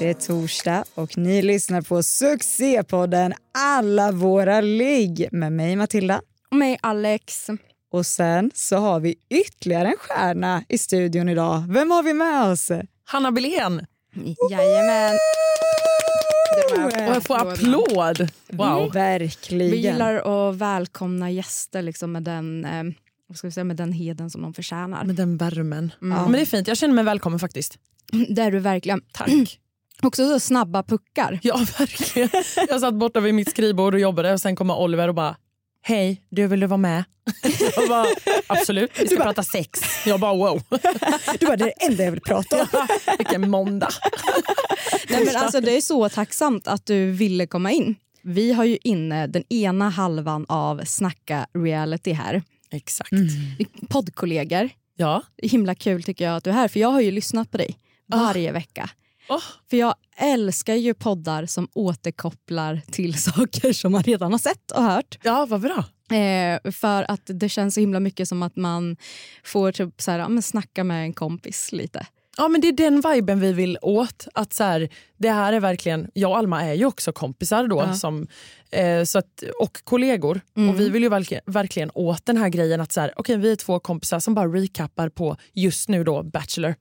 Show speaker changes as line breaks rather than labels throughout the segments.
Det är torsdag och ni lyssnar på succépodden Alla våra ligg med mig Matilda.
Och mig Alex.
Och sen så har vi ytterligare en stjärna i studion idag. Vem har vi med oss?
Hanna Billén.
Jajamän.
Och jag får applåd. Wow.
Mm. Verkligen.
Vi gillar att välkomna gäster liksom med, den, eh, vad ska vi säga, med den heden som de förtjänar.
Med den värmen.
Mm.
Ja, men det är fint, jag känner mig välkommen faktiskt.
Det är du verkligen.
Tack.
Också så snabba puckar.
Ja, verkligen. Jag satt borta vid mitt skrivbord och jobbade och sen kommer Oliver och bara Hej, du vill du vara med? Jag bara, absolut, vi ska
bara-
prata sex. Jag bara wow,
Du var det enda jag vill prata om.
vilken måndag.
Nej, men alltså, det är så tacksamt att du ville komma in. Vi har ju inne den ena halvan av Snacka reality här.
Exakt.
Poddkollegor.
Ja.
Himla kul tycker jag att du är här för jag har ju lyssnat på dig varje vecka.
Oh,
För jag älskar ju poddar som återkopplar till saker som man redan har sett och hört.
ja, vad bra.
Eh, för att det känns så himla mycket som att man får typ så här, men snacka med en kompis lite.
Ja, men det är den viben vi vill åt. Att så här, det här är verkligen, jag och Alma är ju också kompisar då
Ja.
som, eh, så att, och kollegor.
Mm.
Och vi vill ju verkligen, verkligen åt den här grejen att så här, okay, vi är två kompisar som bara recappar på just nu då Bachelor.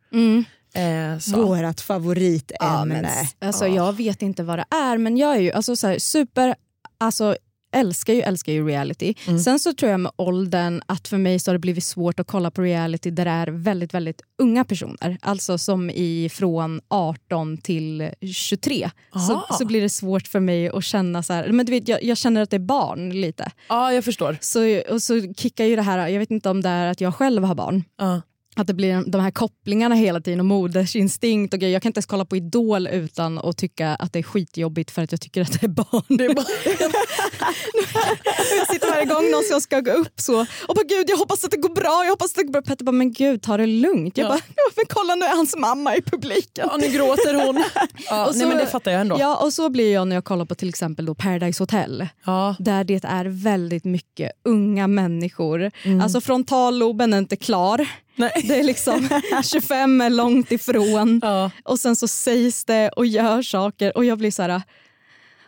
Eh.
Vårat favoritämne.
Alltså, Jag vet inte vad det är men jag är ju alltså, så här, super, alltså älskar ju, älskar ju reality. Sen så tror jag med åldern att för mig så har det blivit svårt att kolla på reality där det är väldigt, väldigt unga personer. Alltså som i från 18 till 23. Så,
Aha.
så blir det svårt för mig att känna så här, men du vet jag, jag känner att det är barn lite.
Ja, jag förstår.
Så, och så kickar ju det här, jag vet inte om det är att jag själv har barn.
Ja.
Att det blir de här kopplingarna hela tiden och modersinstinkt och grejer. Jag kan inte ens kolla på Idol utan att tycka att det är skitjobbigt för att jag tycker att det är barn.
Det är bara,
jag sitter varje gång någon som ska gå upp så och bara gud jag hoppas att det går bra, jag hoppas att det går bra. Petter bara men gud ta det lugnt. Jag
Ja.
bara men kolla nu är hans mamma i publiken.
ja, nu gråter hon. Ja,
Och
nej,
så-
men det fattar jag ändå.
Ja och så blir jag när jag kollar på till exempel då Paradise Hotel.
Ja.
Där det är väldigt mycket unga människor.
Mm.
Alltså frontalloben är inte klar.
Nej.
Det är liksom 25 är långt ifrån.
Ja.
Och sen så sägs det och gör saker och jag blir så här,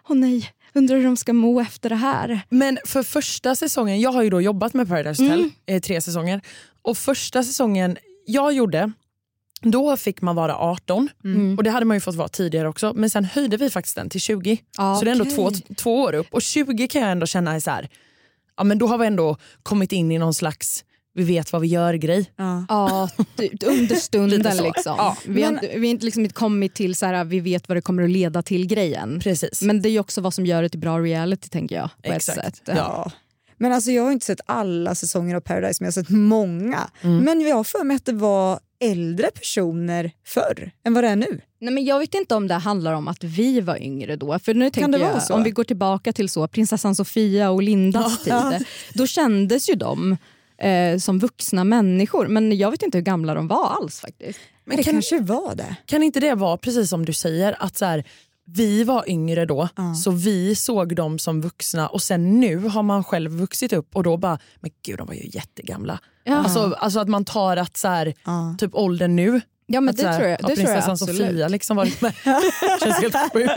åh nej, undrar hur de ska må efter det här.
Men för första säsongen, jag har ju då jobbat med Paradise Hotel
Mm.
eh, tre säsonger. Och första säsongen jag gjorde, då fick man vara 18.
Mm.
Och det hade man ju fått vara tidigare också. Men sen höjde vi faktiskt den till 20.
Ja,
så det är ändå två, två år upp. Och 20 kan jag ändå känna är så här, ja men då har vi ändå kommit in i någon slags vi vet vad vi gör-grej.
Ja.
Ja, typ under stunden liksom.
Ja.
Vi har
Men-
vi har inte liksom kommit till så här, vi vet vad det kommer att leda till grejen.
Precis.
Men det är ju också vad som gör det till bra reality tänker jag. På
Exakt.
Ett sätt.
Ja.
Men alltså jag har inte sett alla säsonger av Paradise men jag har sett många.
Mm.
Men jag har för mig att det var äldre personer förr än vad det är nu.
Nej, men jag vet inte om det handlar om att vi var yngre då. För nu tänker
det
jag,
vara så?
Om vi går tillbaka till så prinsessan Sofia och Lindas tid. Då kändes ju de eh, som vuxna människor. Men jag vet inte hur gamla de var alls faktiskt.
Men det
kan-
kanske var det.
Kan inte det vara precis som du säger, att så här, vi var yngre då, så vi såg dem som vuxna och sen nu har man själv vuxit upp och då bara, men gud de var ju jättegamla.
Ja.
Alltså, alltså att man tar att så här,
Ja.
typ åldern nu,
Ja, men
att
det
här,
tror jag, det
prinsessan. Sofia liksom varit med. Känns helt sjukt.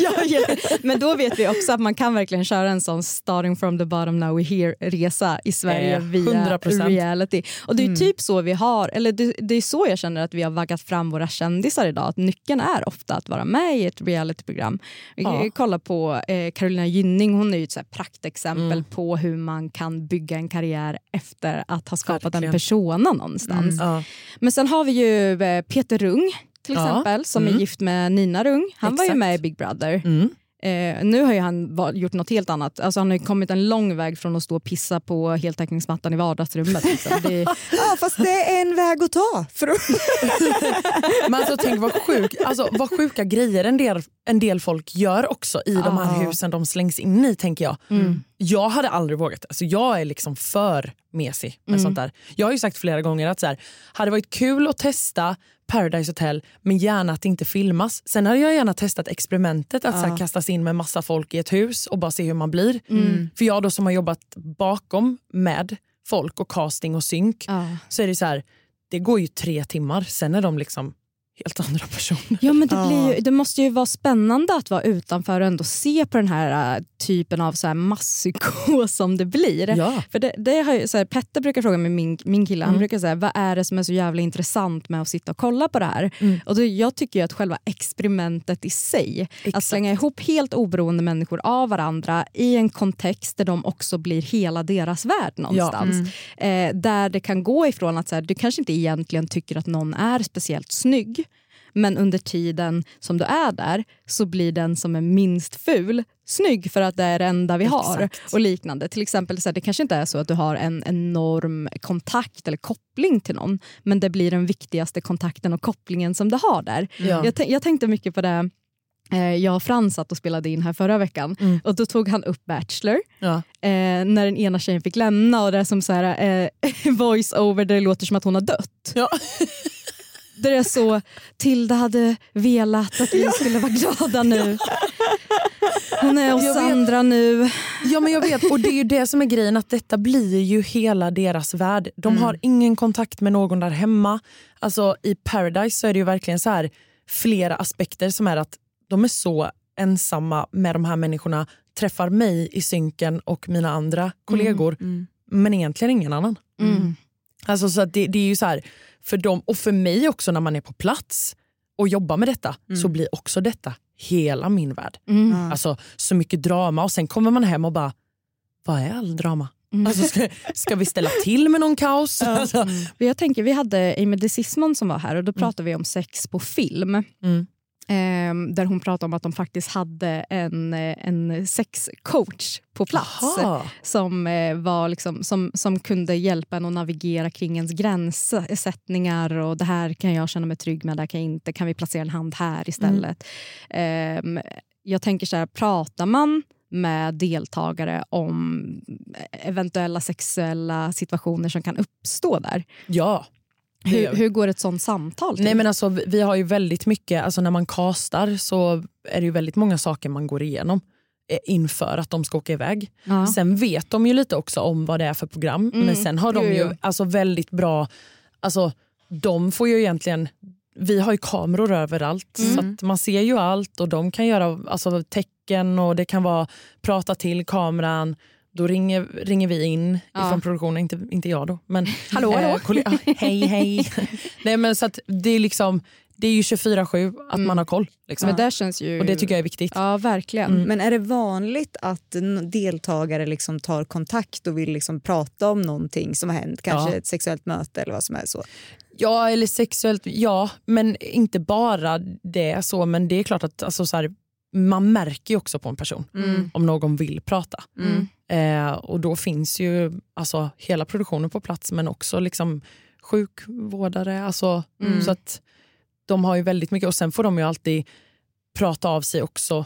ja, ja. Men då vet vi också att man kan verkligen köra en sån starting from the bottom now we're here-resa i Sverige
Eh,
via
100%.
reality. Och det är ju typ så vi har, eller det, det är så jag känner att vi har vaggat fram våra kändisar idag. Att nyckeln är ofta att vara med i ett realityprogram. Vi kan
Ja.
kolla på eh, Carolina Gynning, hon är ju ett praktexempel på hur man kan bygga en karriär efter att ha skapat
Verkligen.
en persona någonstans.
Ja.
Men sen har vi ju eh, Peter Rung till
Ja.
exempel som är
Mm.
gift med Nina Rung. Han var ju
Exakt.
med i Big Brother.
Mm.
Eh, nu har ju han gjort något helt annat. Alltså han har ju kommit en lång väg från att stå och pissa på heltäckningsmattan i vardagsrummet. Liksom. Det,
Ja, fast det är en väg att ta. För att...
Men alltså, tänk vad, sjuk, alltså, vad sjuka grejer en del, en del folk gör också i de här husen de slängs in i. tänker Jag
Mm.
Jag hade aldrig vågat. Alltså, jag är liksom för mesig med
Mm.
sånt där. Jag har ju sagt flera gånger att så här, hade varit kul att testa Paradise Hotel men gärna att det inte filmas. Sen hade jag gärna testat experimentet att så här, kastas in med massa folk i ett hus och bara se hur man blir.
Mm.
För jag då som har jobbat bakom med folk och casting och synk
ja.
så är det så här, det går ju tre timmar, sen är de liksom helt andra personer.
Ja, men det,
Ja.
blir ju, det måste ju vara spännande att vara utanför och ändå se på den här äh, typen av så här masspsykos som det blir.
Ja.
För det, det har ju, så här, Petter brukar fråga mig, min, min kille, han
Mm.
brukar säga vad är det som är så jävla intressant med att sitta och kolla på det här?
Mm.
Och då, jag tycker ju att själva experimentet i sig, att
Exakt.
slänga ihop helt oberoende människor av varandra i en kontext där de också blir hela deras värld någonstans. Eh, där det kan gå ifrån att så här, du kanske inte egentligen tycker att någon är speciellt snygg men under tiden som du är där så blir den som är minst ful snygg för att det är det enda vi har.
Exakt.
och liknande. Till exempel, så här, Det kanske inte är så att du har en enorm kontakt eller koppling till någon men det blir den viktigaste kontakten och kopplingen som du har där.
Ja.
Jag, jag tänkte mycket på det eh, jag och Frans satt och spelade in här förra veckan
Mm.
och då tog han upp Bachelor
Ja.
eh, när den ena tjejen fick lämna och det är som så här, eh, voice over där det låter som att hon har dött.
Ja.
Där det är så, Tilda hade velat att vi skulle vara glada nu. Hon är hos
Jag vet.
andra nu.
ja men jag vet och det är ju det som är grejen att detta blir ju hela deras värld. De har ingen kontakt med någon där hemma. Alltså i Paradise så är det ju verkligen så här flera aspekter som är att de är så ensamma med de här människorna, träffar mig i synken och mina andra kollegor men egentligen ingen annan.
Mm.
Alltså så att det, det är ju så här, för dem och för mig också när man är på plats och jobbar med detta så blir också detta hela min värld.
Mm.
Alltså så mycket drama och sen kommer man hem och bara, vad är all drama?
Mm.
Alltså, ska, ska vi ställa till med någon kaos? Alltså,
Men Jag tänker, vi hade Amy DeSismon som var här och då pratade vi om sex på film.
Mm.
Ehm, där hon pratade om att de faktiskt hade en, eh, en sexcoach på plats.
Aha.
som, eh, var liksom, som, som kunde hjälpa en att navigera kring ens gränssättningar och det här kan jag känna mig trygg med, det här kan jag inte. Kan vi placera en hand här istället? Ehm, jag tänker så här, pratar man med deltagare om eventuella sexuella situationer som kan uppstå där?
Ja.
Hur, hur går ett sånt samtal till?
Nej, men alltså, vi- har ju väldigt mycket, alltså, när man castar så är det ju väldigt många saker man går igenom eh, inför att de ska åka iväg.
ja.
Sen vet de ju lite också om vad det är för program
Mm.
men sen har de ju
jo.
alltså, väldigt bra, alltså, de får ju egentligen vi har ju kameror överallt
Mm.
så man ser ju allt och de kan göra alltså, tecken och det kan vara prata till kameran. Då ringer, ringer vi in
Ja.
ifrån produktionen, inte, inte jag då. Men,
Hallå, hallå.
ja, hej hej. Nej, men så det, är liksom, det är ju 24-7 att man har koll. Liksom.
Men det känns ju...
Och det tycker jag är viktigt.
Ja, verkligen.
Mm.
Men är det vanligt att deltagare liksom tar kontakt och vill liksom prata om någonting som har hänt? Kanske
Ja.
ett sexuellt möte eller vad som är så?
Ja, eller sexuellt, ja. Men inte bara det så. Men det är klart att alltså, så här, man märker ju också på en person om någon vill prata.
Mm.
Eh, och då finns ju alltså, hela produktionen på plats men också liksom, sjukvårdare. Alltså,
Mm.
Så att de har ju väldigt mycket och sen får de ju alltid prata av sig också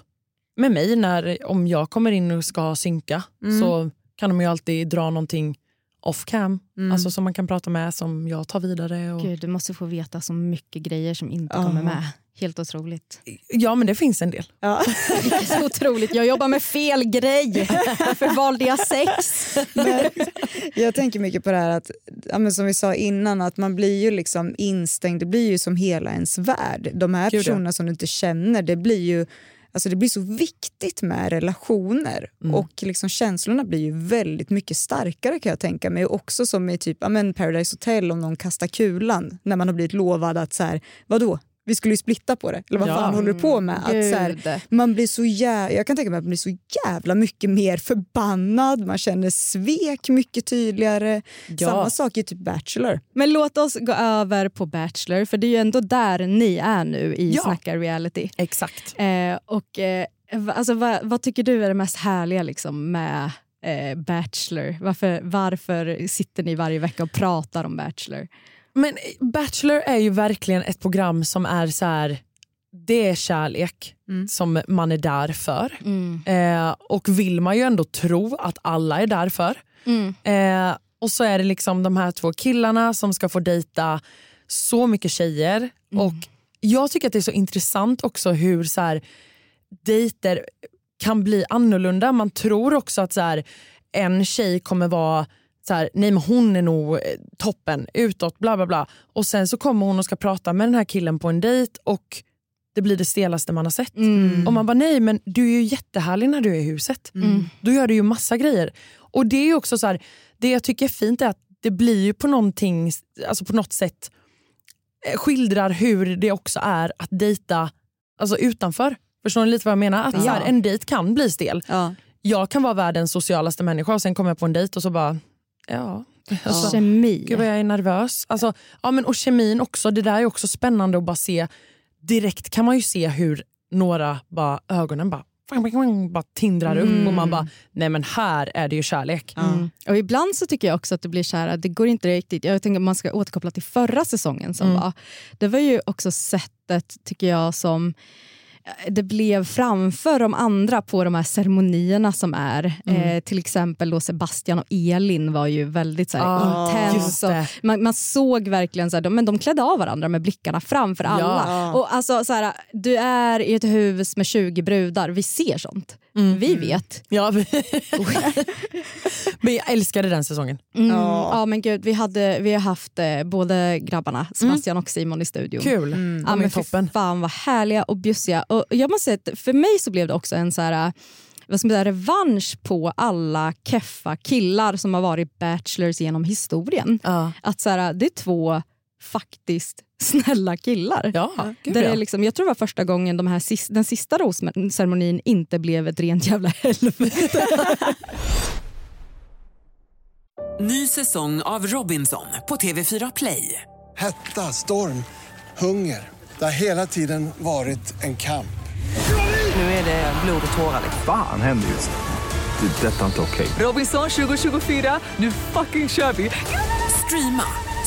med mig. när Om jag kommer in och ska synka så kan de ju alltid dra någonting off cam alltså, som man kan prata med som jag tar vidare. Och...
Gud, du måste få veta så mycket grejer som inte
Ja.
kommer med. Helt otroligt.
Ja men det finns en del.
Ja.
Så otroligt. Jag jobbar med fel grej. Varför valde jag sex?
Men jag tänker mycket på det här att, ja, men som vi sa innan, att man blir ju liksom instängd, det blir ju som hela ens värld. De här
Gud, ja.
personerna som du inte känner, det blir ju Alltså det blir så viktigt med relationer
Mm.
och liksom känslorna blir ju väldigt mycket starkare kan jag tänka mig. Också som i typ ja, men Paradise Hotel om någon kastar kulan när man har blivit lovad att så här, vadå, vi skulle ju splitta på det. Eller vad
Ja.
fan håller du på med? Att, så här, man blir så jä- jag kan tänka mig att man blir så jävla mycket mer förbannad, man känner svek mycket tydligare.
Ja.
Samma sak i typ Bachelor.
Men låt oss gå över på Bachelor, för det är ju ändå där ni är nu i
Ja.
Snacka reality.
Exakt.
Eh, och eh, Alltså, vad, vad tycker du är det mest härliga liksom, med eh, Bachelor? Varför, varför sitter ni varje vecka och pratar om Bachelor?
Men Bachelor är ju verkligen ett program som är så här. Det är kärlek
Mm.
som man är där för. Eh, och vill man ju ändå tro att alla är där för. Eh, och så är det liksom de här två killarna som ska få dejta så mycket tjejer. Och Jag tycker att det är så intressant också hur så här, dejter kan bli annorlunda. Man tror också att så här, en tjej kommer vara så här, nej men hon är nog eh, toppen utåt, bla bla bla. Och sen så kommer hon och ska prata med den här killen på en dejt och det blir det stelaste man har sett. Och man bara, nej men du är ju jättehärlig när du är i huset. Då gör du ju massa grejer. Och det är också så här, det jag tycker är fint är att det blir ju på någonting, alltså på något sätt eh, skildrar hur det också är att dejta alltså utanför. Förstår ni lite vad jag menar? Att så här, en dejt kan bli stel.
Ja.
Jag kan vara världens socialaste människa och sen kommer jag på en dejt och så bara, ja. Alltså,
Kemi.
Gud vad jag är nervös. Alltså, ja, men, och kemin också, det där är också spännande att bara se. Direkt kan man ju se hur några bara, ögonen bara, bara tindrar upp och man bara, nej men här är det ju kärlek.
Mm. Och ibland så tycker jag också att det blir så här, det går inte riktigt, jag tänker man ska återkoppla till förra säsongen som var. Det var ju också sättet tycker jag som det blev framför de andra på de här ceremonierna som är. Eh, till exempel då Sebastian och Elin var ju väldigt så här,
Ah,
intens. man, man såg verkligen så här, de, men de klädde av varandra med blickarna framför alla.
Ja.
Och alltså, så här, du är i ett hus med 20 brudar, vi ser sånt. Vi vet.
Ja. men jag älskade den säsongen.
Mm.
Ja.
Ja. men gud, vi, hade, vi har haft eh, både grabbarna, Sebastian och Simon i studion.
Kul.
Ja,
De
men
toppen.
fan vad härliga och bjussiga. Och jag måste säga att för mig så blev det också en så här, vad ska man säga, revansch på alla keffa killar som har varit bachelors genom historien.
Ja.
Att så här, det är två faktiskt snälla killar.
Ja, gud
Där det
ja.
är liksom, jag tror det var första gången de här, den sista rosceremonin inte blev ett rent jävla helvete.
Ny säsong av Robinson på TV4 Play.
Hetta, storm, hunger. Det har hela tiden varit en kamp.
Nu är det blod och tårar.
Fan händer just nu. Det. är Detta är inte okej.
Robinson 2024, nu fucking kör vi! Streama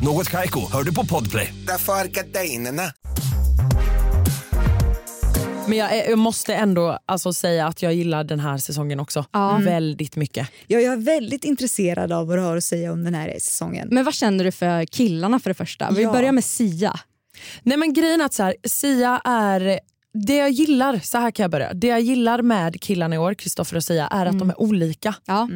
Något Kaiko, hör du på Podplay.
Därför är gardinerna.
Men jag, jag måste ändå alltså, säga att jag gillar den här säsongen också. Väldigt mycket.
Ja, jag är väldigt intresserad av vad du har att säga om den här säsongen.
Men vad känner du för killarna för det första? Vi
Ja.
börjar med Sia.
Nej men grejen är att så här, Sia är, det jag gillar, så här kan jag börja. Det jag gillar med killarna i år, Kristoffer och Sia, är att de är olika.
Ja.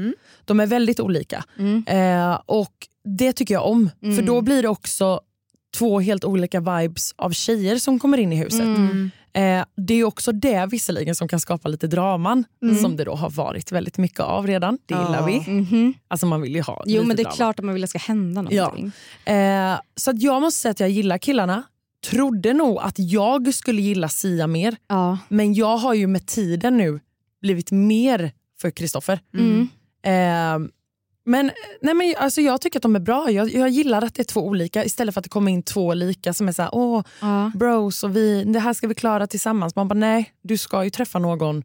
De är väldigt olika. Eh, och det tycker jag om. För då blir det också två helt olika vibes av tjejer som kommer in i huset. Eh, det är också det visserligen som kan skapa lite draman som det då har varit väldigt mycket av redan. Det gillar vi.
Mhm.
Alltså man vill ju ha
Jo men det är
drama.
klart att man vill att det ska hända
Ja.
någonting.
Eh, så att jag måste säga att jag gillar killarna. Trodde nog att jag skulle gilla Sia mer.
Ja.
Men jag har ju med tiden nu blivit mer för Kristoffer.
Mm.
Eh, men, nej men alltså jag tycker att de är bra. Jag, jag gillar att det är två olika istället för att det kommer in två lika som är så här, åh
Ja.
bros och vi, det här ska vi klara tillsammans. Man bara nej, du ska ju träffa någon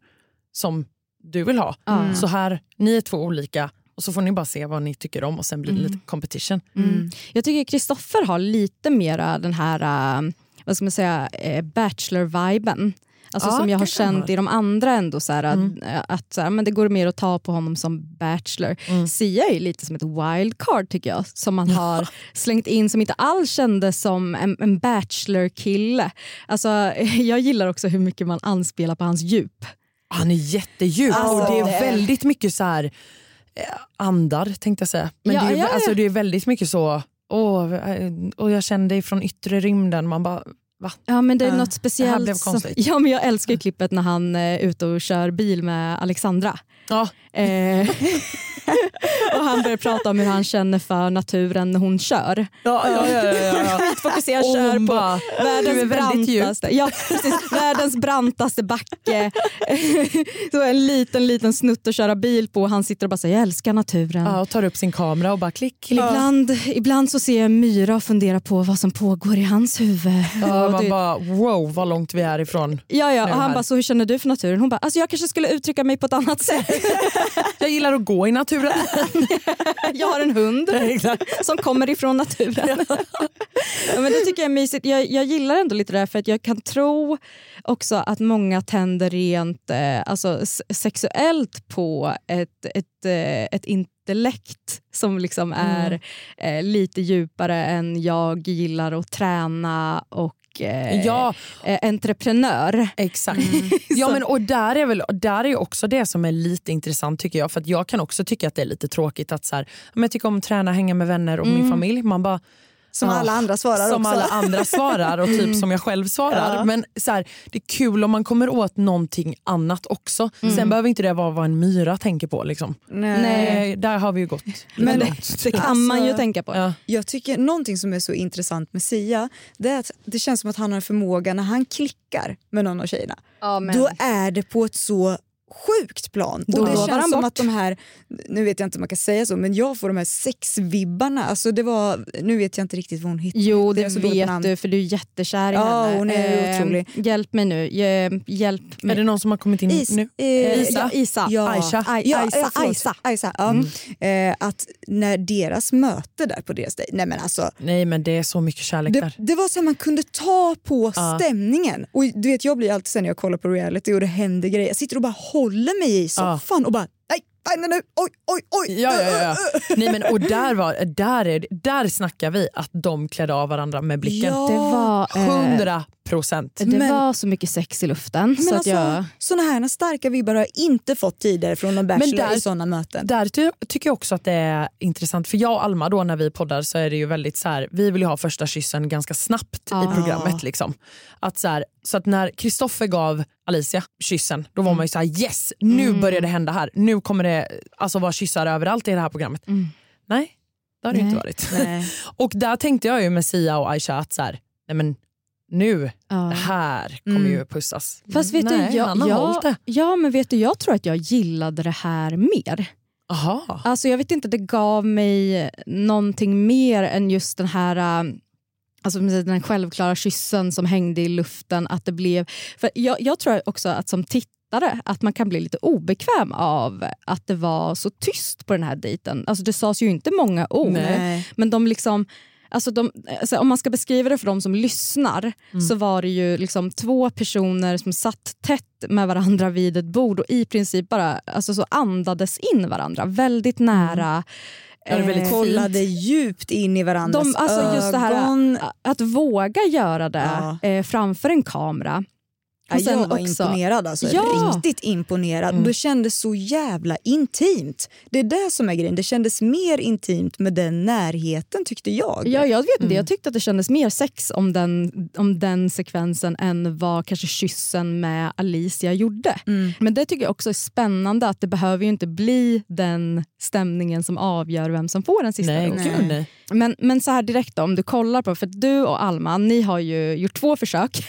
som du vill ha.
Ja.
Så här, ni är två olika och så får ni bara se vad ni tycker om och sen blir det lite competition.
Mm. Jag tycker Kristoffer har lite mera den här äh, vad ska man säga, äh, bachelor-viben. Alltså
Ja,
som jag har känt i de andra ändå, så här, att, att så här, men det går mer att ta på honom som bachelor. Sia är lite som ett wildcard tycker jag, som man har slängt in som inte alls kändes som en, en bachelor-kille. Alltså, jag gillar också hur mycket man anspelar på hans djup.
Han är jättedjup
Alltså,
och det är
det-
väldigt mycket så här eh, andar tänkte jag säga. Men
Ja,
det, är,
ja, ja.
Alltså, det är väldigt mycket så, åh, eh, och jag kände dig från yttre rymden. Man bara, va?
Ja men det är
Ja,
något
det
speciellt.
här blev
som-
konstigt.
ja, men jag älskar ju klippet när han eh, är ute och kör bil med Alexandra.
Ja.
Eh, och han börjar prata om hur han känner för naturen när hon kör.
Ja, ja, ja, ja, ja.
Fokuserar,
Och
kör på
bara, "Du är
världens
väldigt djup."
brantaste, ja, precis, världens brantaste backe. Så en liten liten snutt att köra bil på. Han sitter och bara säger jag älskar naturen.
Ja, och tar upp sin kamera och bara klick.
Ibland, ibland så ser jag en myra och funderar på vad som pågår i hans huvud.
Ja,
Och
man
det-
bara wow vad långt vi är ifrån.
Ja, ja. Och han bara, så hur känner du för naturen? Hon bara, alltså jag kanske skulle uttrycka mig på ett annat sätt.
Jag gillar att gå i naturen.
jag har en hund som kommer ifrån naturen. ja, men det tycker jag är mysigt. Jag, jag gillar ändå lite det här för att jag kan tro också att många tänder rent eh, alltså, sexuellt på ett, ett, eh, ett intellekt som liksom är eh, lite djupare än jag gillar att träna och eh,
Ja.
eh, entreprenör.
Exakt. Ja, men, och där är, väl, där är också det som är lite intressant tycker jag. För att jag kan också tycka att det är lite tråkigt att så här, men jag tycker om att träna, hänga med vänner och min familj. Man bara,
Som
Ja,
alla andra svarar
som
också.
alla andra svarar och typ som jag själv svarar.
Ja.
Men så här, det är kul om man kommer åt någonting annat också. Sen behöver inte det vara vad en myra tänker på. Liksom.
Nej.
Eh, Där har vi ju gått
Men
långt.
Det kan man ju
Alltså,
tänka på.
Ja.
Jag tycker någonting som är så intressant med Sia, det är att det känns som att han har en förmåga när han klickar med någon av tjejerna.
Ja, men-
Då är det på ett så sjukt plan.
Då
och det känns som
bort.
att de här, nu vet jag inte om man kan säga så, men jag får de här sexvibbarna. Alltså det var, nu vet jag inte riktigt vad hon hittade.
Jo,
Det
det vet du för du är jättekär i
Ja,
henne.
hon är
Eh,
otrolig.
Hjälp mig nu. Hj- Hjälp mig.
Är det någon som har kommit in
Is,
nu?
eh,
Isa?
Ja, Isa.
Ja,
Aisha.
Ja, förlåt.
Aisa.
Aisa, ja. Eh, att när deras möte där på deras dejt, nej men alltså
Nej men det är så mycket kärlek
det,
där.
det var så att man kunde ta på
Ja.
stämningen. Och du vet, jag blir alltid sen när jag kollar på reality och det händer grejer. Jag sitter och bara håller mig i soffan och bara nej, nej, nej, nej, oj, oj, oj.
Ja, ja, ja. Nej, men, och där, var, där, är, där snackar vi att de klädde av varandra med blicken.
Ja.
Det var, eh,
Hundra procent.
det
Men-
var så mycket sex i luften.
Men
så
alltså,
jag,
såna här starka vibbar har jag inte fått tidigare från någon bachelor
där-
i såna möten.
Där ty tycker jag också att det är intressant, för jag och Alma då när vi poddar så är det ju väldigt så här, vi vill ju ha första kyssen ganska snabbt
Ah.
i programmet. Liksom. Att så, här, så att när Kristoffer gav Alicia kyssen, då var man ju så här: yes, nu
Mm.
börjar det hända här. Nu kommer det alltså vara kyssar överallt i det här programmet. Nej, det har det
Nej.
inte varit.
Nej.
Och där tänkte jag ju med Sia och Aisha att så här, nej men nu,
ja.
det här kommer
Mm.
ju pussas.
Fast vet
nej,
du, jag, jag, ja, men vet du, jag tror att jag gillade det här mer.
Aha.
Alltså jag vet inte, det gav mig någonting mer än just den här äh, Alltså den självklara kyssen som hängde i luften. Att det blev, för jag, jag tror också att som tittare att man kan bli lite obekväm av att det var så tyst på den här dejten. Alltså det sades ju inte många ord.
Nej.
Men de liksom, alltså de, alltså om man ska beskriva det för de som lyssnar så var det ju liksom två personer som satt tätt med varandra vid ett bord och i princip bara alltså så andades in varandra väldigt nära.
Är väldigt
Eh,
Kollade djupt in i varandras
de, alltså just det här,
ögon.
Att våga göra det
Ja.
eh, framför en kamera. Och sen
jag var
också-
imponerad. Alltså.
Ja.
Riktigt imponerad.
Mm.
Det kändes så jävla intimt. Det är det som är grejen. Det kändes mer intimt med den närheten tyckte jag.
Ja, jag vet inte,
Mm.
jag tyckte att det kändes mer sex om den, om den sekvensen än vad kanske kyssen med Alicia gjorde.
Mm.
Men det tycker jag också är spännande att det behöver ju inte bli den stämningen som avgör vem som får den sista
Nej,
rosen.
nej.
Men, men så här direkt då, om du kollar på, för du och Alma, ni har ju gjort två försök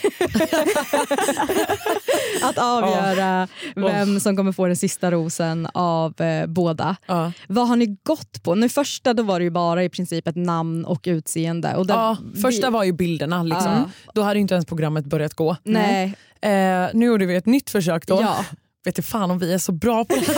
att avgöra vem som kommer få den sista rosen av eh, båda.
Ja.
Vad har ni gått på? Nu första då var det ju bara i princip ett namn och utseende. Och där,
första
vi-
var ju bilderna. Liksom. Då hade inte ens programmet börjat gå.
Nej.
Eh, nu gjorde vi ett nytt försök då.
Ja.
Vet inte fan om vi är så bra på det.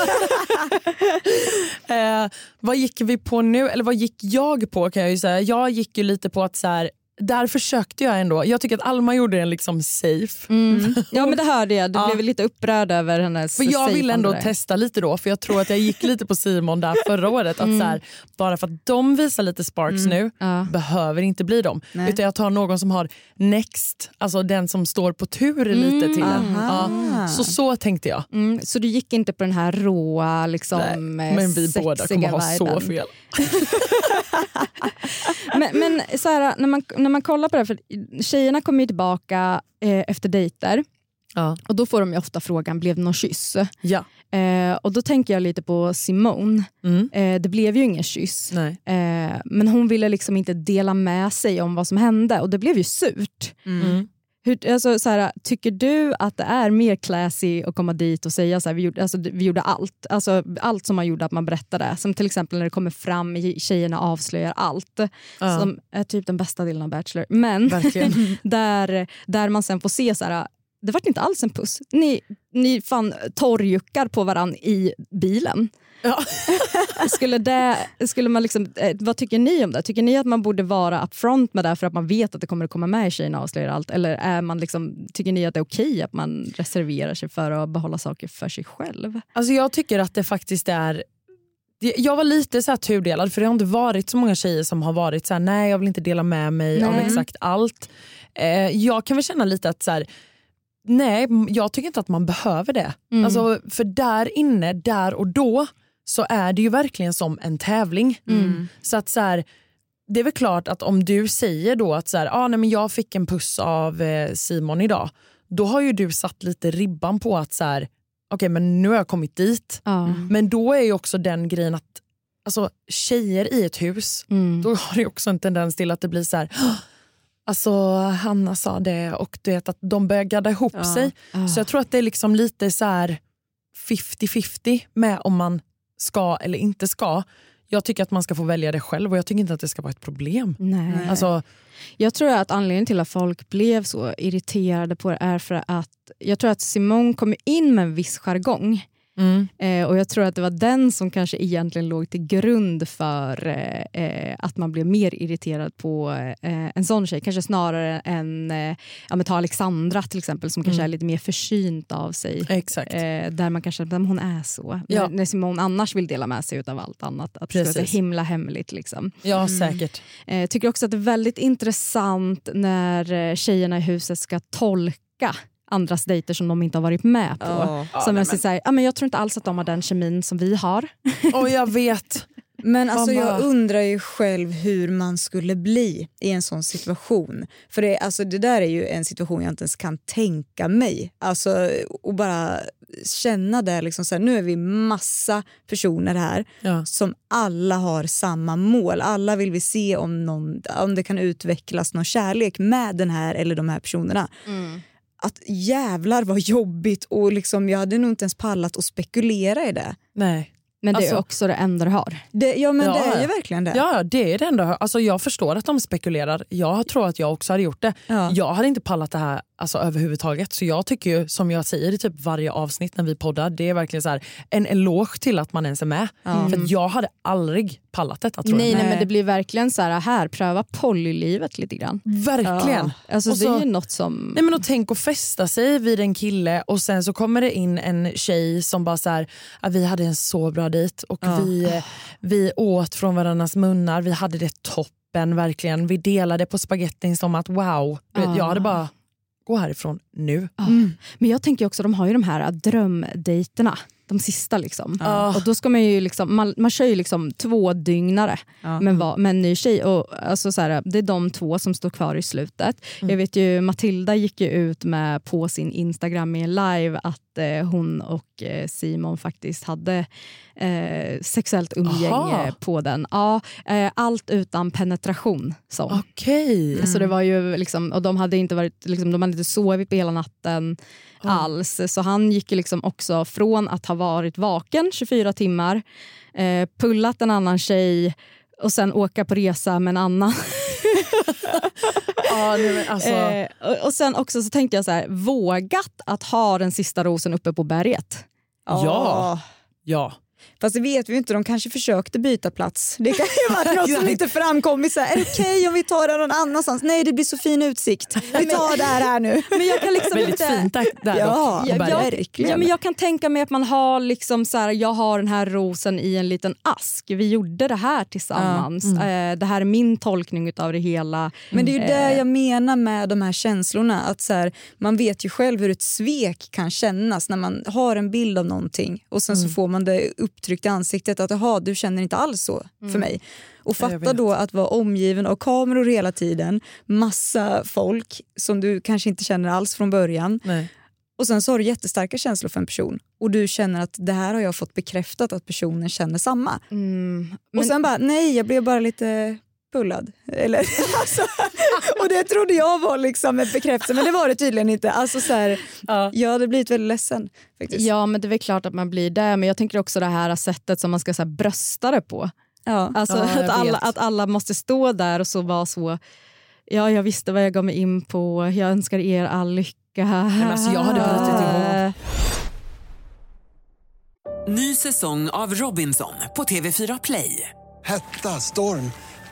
eh, vad gick vi på nu? Eller vad gick jag på kan jag ju säga. Jag gick ju lite på att så här, där försökte jag ändå. Jag tycker att Alma gjorde den liksom safe.
Mm. Ja men det hörde jag, du
Ja.
blev lite upprörd över hennes
För jag ville ändå testa lite då, för jag tror att jag gick lite på Simon där förra året. Att så här, bara för att de visar lite sparks nu,
Ja.
behöver inte bli dem.
Nej.
Utan jag tar någon som har next, alltså den som står på tur lite till en. Ja, så så tänkte jag.
Mm, så du gick inte på den här råa, liksom,
Nej, men vi båda kommer ha så
viben.
fel.
Men, men så här, när, man, när man kollar på det, för tjejerna kommer ju tillbaka eh, efter dejter
Ja.
och då får de ju ofta frågan, blev det någon kyss?
Ja.
Eh, och då tänker jag lite på Simone.
Mm.
Eh, det blev ju ingen kyss. Eh, men hon ville liksom inte dela med sig om vad som hände och det blev ju surt.
Mm.
Hur, alltså, så här, tycker du att det är mer classy att komma dit och säga så här, vi, gjorde, alltså, vi gjorde allt? Alltså, allt som man gjorde att man berättade. Som till exempel när det kommer fram, i- tjejerna avslöjar allt.
Ja.
Som är typ den bästa delen av Bachelor. Men där, där man sen får se så här, det vart inte alls en puss. Ni, ni fan torrjuckar på varann i bilen.
Ja.
skulle det, skulle man liksom, eh, vad tycker ni om det? Tycker ni att man borde vara upfront med det för att man vet att det kommer att komma med i Tjejerna avslöjar allt? Eller är man liksom, tycker ni att det är okej att man reserverar sig för att behålla saker för sig själv?
Alltså jag tycker att det faktiskt är jag var lite så här tudelad för det har inte varit så många tjejer som har varit så här: nej jag vill inte dela med mig av
Nej.
exakt allt. Eh, jag kan väl känna lite att så här, nej jag tycker inte att man behöver det.
Mm.
Alltså, för där inne, där och då så är det ju verkligen som en tävling.
Mm.
Så att så här, det är väl klart att om du säger då att så här, ah, nej, men jag fick en puss av eh, Simon idag, då har ju du satt lite ribban på att så här, okej men nu har jag kommit dit.
Ja.
Men då är ju också den grejen att alltså, tjejer i ett hus,
Mm.
då har det också en tendens till att det blir så här, "Åh, alltså Hanna sa det och du vet att de börjar gadda ihop
Ja.
sig.
Ja.
Så jag tror att det är liksom lite så här 50-50 med om man ska eller inte ska. Jag tycker att man ska få välja det själv och jag tycker inte att det ska vara ett problem.
Nej.
Alltså,
Jag tror att anledningen till att folk blev så irriterade på det är för att jag tror att Simone kom in med en viss jargong.
Mm,
Eh, och jag tror att det var den som kanske egentligen låg till grund för eh, eh, att man blev mer irriterad på eh, en sån tjej. Kanske snarare än eh, ja, ta Alexandra till exempel som kanske
Mm.
är lite mer försynt av sig.
exakt.
Eh, där man kanske, hon är så.
Ja.
När, Simone annars vill dela med sig av allt annat. Att det ska vara
Precis.
så himla hemligt. Liksom.
Ja, säkert.
Eh, tycker också att det är väldigt intressant när tjejerna i huset ska tolka andras dejter som de inte har varit med på.
Ja.
som så här, ah, men jag tror inte alls att de har den kemin som vi har.
Och jag vet.
Men alltså, jag undrar ju själv hur man skulle bli i en sån situation. För det, alltså, det där är ju en situation jag inte ens kan tänka mig. Alltså, och bara känna det, liksom, så här, nu är vi massa personer här
Ja.
som alla har samma mål. Alla vill vi se om, någon, om det kan utvecklas någon kärlek med den här eller de här personerna. Att jävlar vad jobbigt och liksom, jag hade nog inte ens pallat att spekulera i det.
Nej.
Men det är
Alltså-
också det enda du har.
det ja men
Ja,
det är ju
ja.
verkligen det.
Ja, det är det enda. Alltså, jag förstår att de spekulerar. Jag tror att jag också hade gjort det.
Ja.
Jag hade inte pallat det här alltså, överhuvudtaget. Så jag tycker ju, som jag säger i typ varje avsnitt när vi poddar, det är verkligen så här, en eloge till att man ens är med. För att jag hade aldrig pallat detta tror
Nej,
jag.
nej, men det blir verkligen så här, här pröva polylivet lite grann.
Verkligen.
Alltså,
Och
det
så-
är ju något som...
Nej, men och tänk att fästa sig vid en kille och sen så kommer det in en tjej som bara så här, "Ah, vi hade en så bra dejt och vi, eh, vi åt från varandras munnar, vi hade det toppen verkligen. Vi delade på spagettin som att wow. Vet, Jag hade bara, gå härifrån nu.
Ja. Men jag tänker också, de har ju de här drömdejterna. De sista liksom. Och då ska man ju liksom, man, man kör ju liksom två dygnare med, va- med en ny tjej. Och alltså så här, det är de två som står kvar i slutet. Jag vet ju Matilda gick ju ut med på sin Instagram i en live att eh, hon och eh, Simon faktiskt hade eh, sexuellt umgänge
Aha.
på den. Ja, eh, allt utan penetration. Så.
Okej.
Så det var ju liksom, och de hade inte varit, liksom, de hade inte sovit på hela natten alls. Så han gick ju liksom också från att ha varit vaken 24 timmar, eh, pullat en annan tjej och sen åka på resa med en annan.
Ja, nej, men alltså,
Eh, och, och sen också så tänkte jag så här, vågat att ha den sista rosen uppe på berget.
Ja. ja.
Fast det vet vi ju inte, de kanske försökte byta plats. Det kan ju vara något som inte framkommit. Så här, är det okej om vi tar den någon annanstans? Nej det blir så fin utsikt. Vi tar det här, här nu.
Men jag kan liksom
Väldigt
inte...
fint där,
Ja,
jag,
verkligen.
ja, men jag kan tänka mig att man har liksom så här, jag har den här rosen i en liten ask. Vi gjorde det här tillsammans. Eh, det här är min tolkning av det hela.
Men det är ju
Eh,
det jag menar med de här känslorna. Att så här, man vet ju själv hur ett svek kan kännas när man har en bild av någonting och sen så får man det upptryckt i ansiktet att aha, du känner inte alls så för mig. Och fatta då att vara omgiven av kameror hela tiden, massa folk som du kanske inte känner alls från början.
Nej.
Och sen så har du jättestarka känslor för en person och du känner att det här har jag fått bekräftat att personen känner samma.
Mm.
och
Men-
sen bara, nej jag blev bara lite pullad. Eller, alltså, och det trodde jag var liksom en bekräftelse men det var det tydligen inte. Alltså, så här, Jag hade blivit väldigt ledsen. Faktiskt.
Ja men det är väl klart att man blir det men jag tänker också det här sättet som man ska så här, brösta det på.
Ja.
Alltså
Ja,
att, alla, att alla måste stå där och så vara så Ja, jag visste vad jag gav mig in på. Jag önskar er all lycka.
men alltså, jag hade brutit ihop.
Ny säsong av Robinson på TV4 Play.
Hetta, storm,